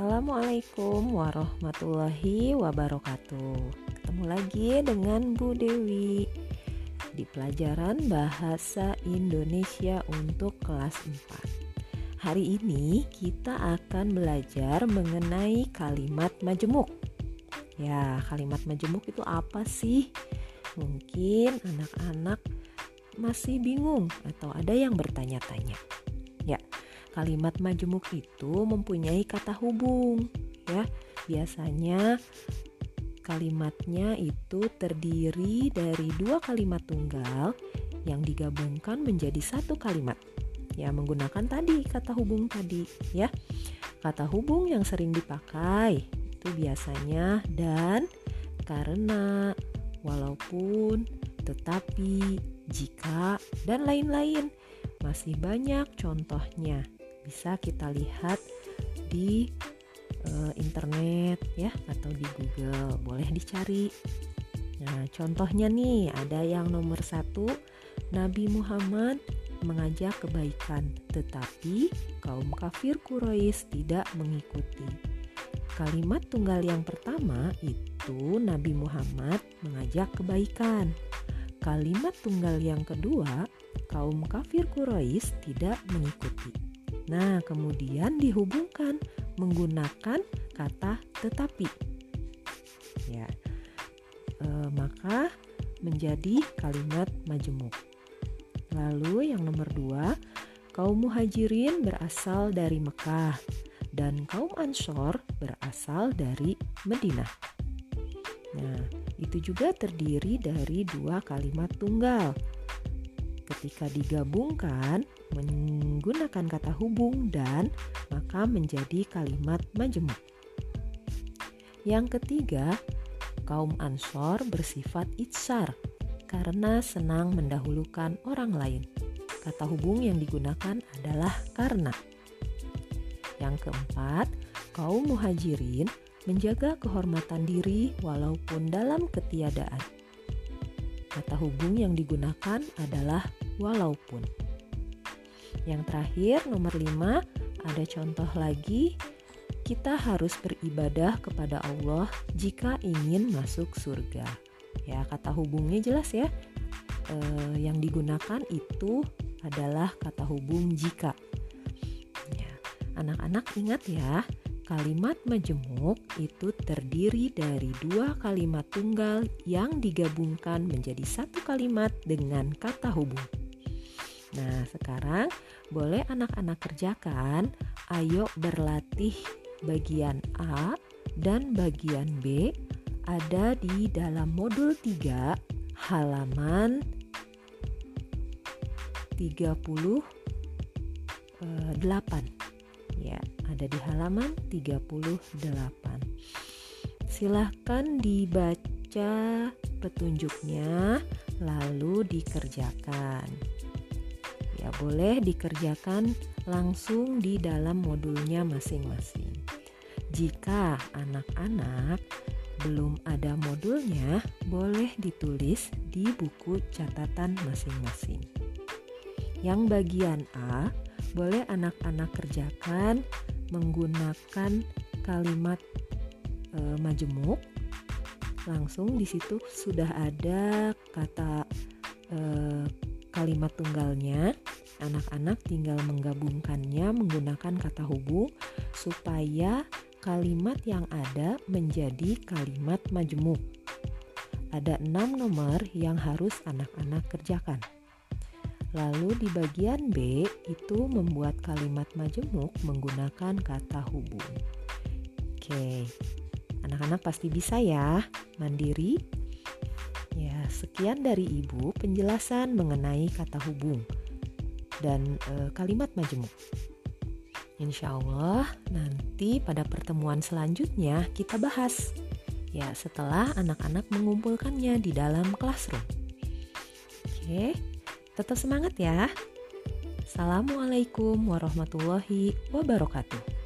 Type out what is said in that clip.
Assalamualaikum warahmatullahi wabarakatuh. Ketemu lagi dengan Bu Dewi di pelajaran Bahasa Indonesia untuk kelas 4. Hari ini kita akan belajar mengenai kalimat majemuk. Ya, kalimat majemuk itu apa sih? Mungkin anak-anak masih bingung atau ada yang bertanya-tanya. Ya, kalimat majemuk itu mempunyai kata hubung ya. Biasanya kalimatnya itu terdiri dari dua kalimat tunggal yang digabungkan menjadi satu kalimat. Ya menggunakan tadi kata hubung tadi ya. Kata hubung yang sering dipakai itu biasanya dan karena walaupun tetapi jika dan lain-lain. Masih banyak contohnya bisa kita lihat di uh, internet ya atau di Google. Boleh dicari. Nah contohnya nih ada yang nomor satu. Nabi Muhammad mengajak kebaikan tetapi kaum kafir Quraisy tidak mengikuti. Kalimat tunggal yang pertama itu Nabi Muhammad mengajak kebaikan. Kalimat tunggal yang kedua kaum kafir Quraisy tidak mengikuti Nah, kemudian dihubungkan menggunakan kata tetapi. Ya. E, maka menjadi kalimat majemuk. Lalu yang nomor dua, kaum muhajirin berasal dari Mekah dan kaum ansor berasal dari Madinah. Nah, itu juga terdiri dari dua kalimat tunggal. Ketika digabungkan, menggunakan kata hubung dan maka menjadi kalimat majemuk. Yang ketiga, kaum Ansor bersifat itsar karena senang mendahulukan orang lain. Kata hubung yang digunakan adalah karena. Yang keempat, kaum muhajirin menjaga kehormatan diri walaupun dalam ketiadaan. Kata hubung yang digunakan adalah walaupun. Yang terakhir nomor 5 ada contoh lagi kita harus beribadah kepada Allah jika ingin masuk surga. Ya, kata hubungnya jelas ya. E, yang digunakan itu adalah kata hubung jika. Ya, anak-anak ingat ya, kalimat majemuk itu terdiri dari dua kalimat tunggal yang digabungkan menjadi satu kalimat dengan kata hubung. Nah, sekarang boleh anak-anak kerjakan. Ayo berlatih bagian A dan bagian B ada di dalam modul 3 halaman 38. Ya, ada di halaman 38. Silahkan dibaca petunjuknya lalu dikerjakan ya boleh dikerjakan langsung di dalam modulnya masing-masing. Jika anak-anak belum ada modulnya, boleh ditulis di buku catatan masing-masing. Yang bagian A, boleh anak-anak kerjakan menggunakan kalimat e, majemuk. Langsung di situ sudah ada kata e, kalimat tunggalnya, anak-anak tinggal menggabungkannya menggunakan kata hubung supaya kalimat yang ada menjadi kalimat majemuk. Ada enam nomor yang harus anak-anak kerjakan. Lalu di bagian B itu membuat kalimat majemuk menggunakan kata hubung. Oke, anak-anak pasti bisa ya, mandiri Ya, sekian dari Ibu penjelasan mengenai kata hubung dan e, kalimat majemuk. Insya Allah nanti pada pertemuan selanjutnya kita bahas ya setelah anak-anak mengumpulkannya di dalam classroom. Oke, tetap semangat ya. Assalamualaikum warahmatullahi wabarakatuh.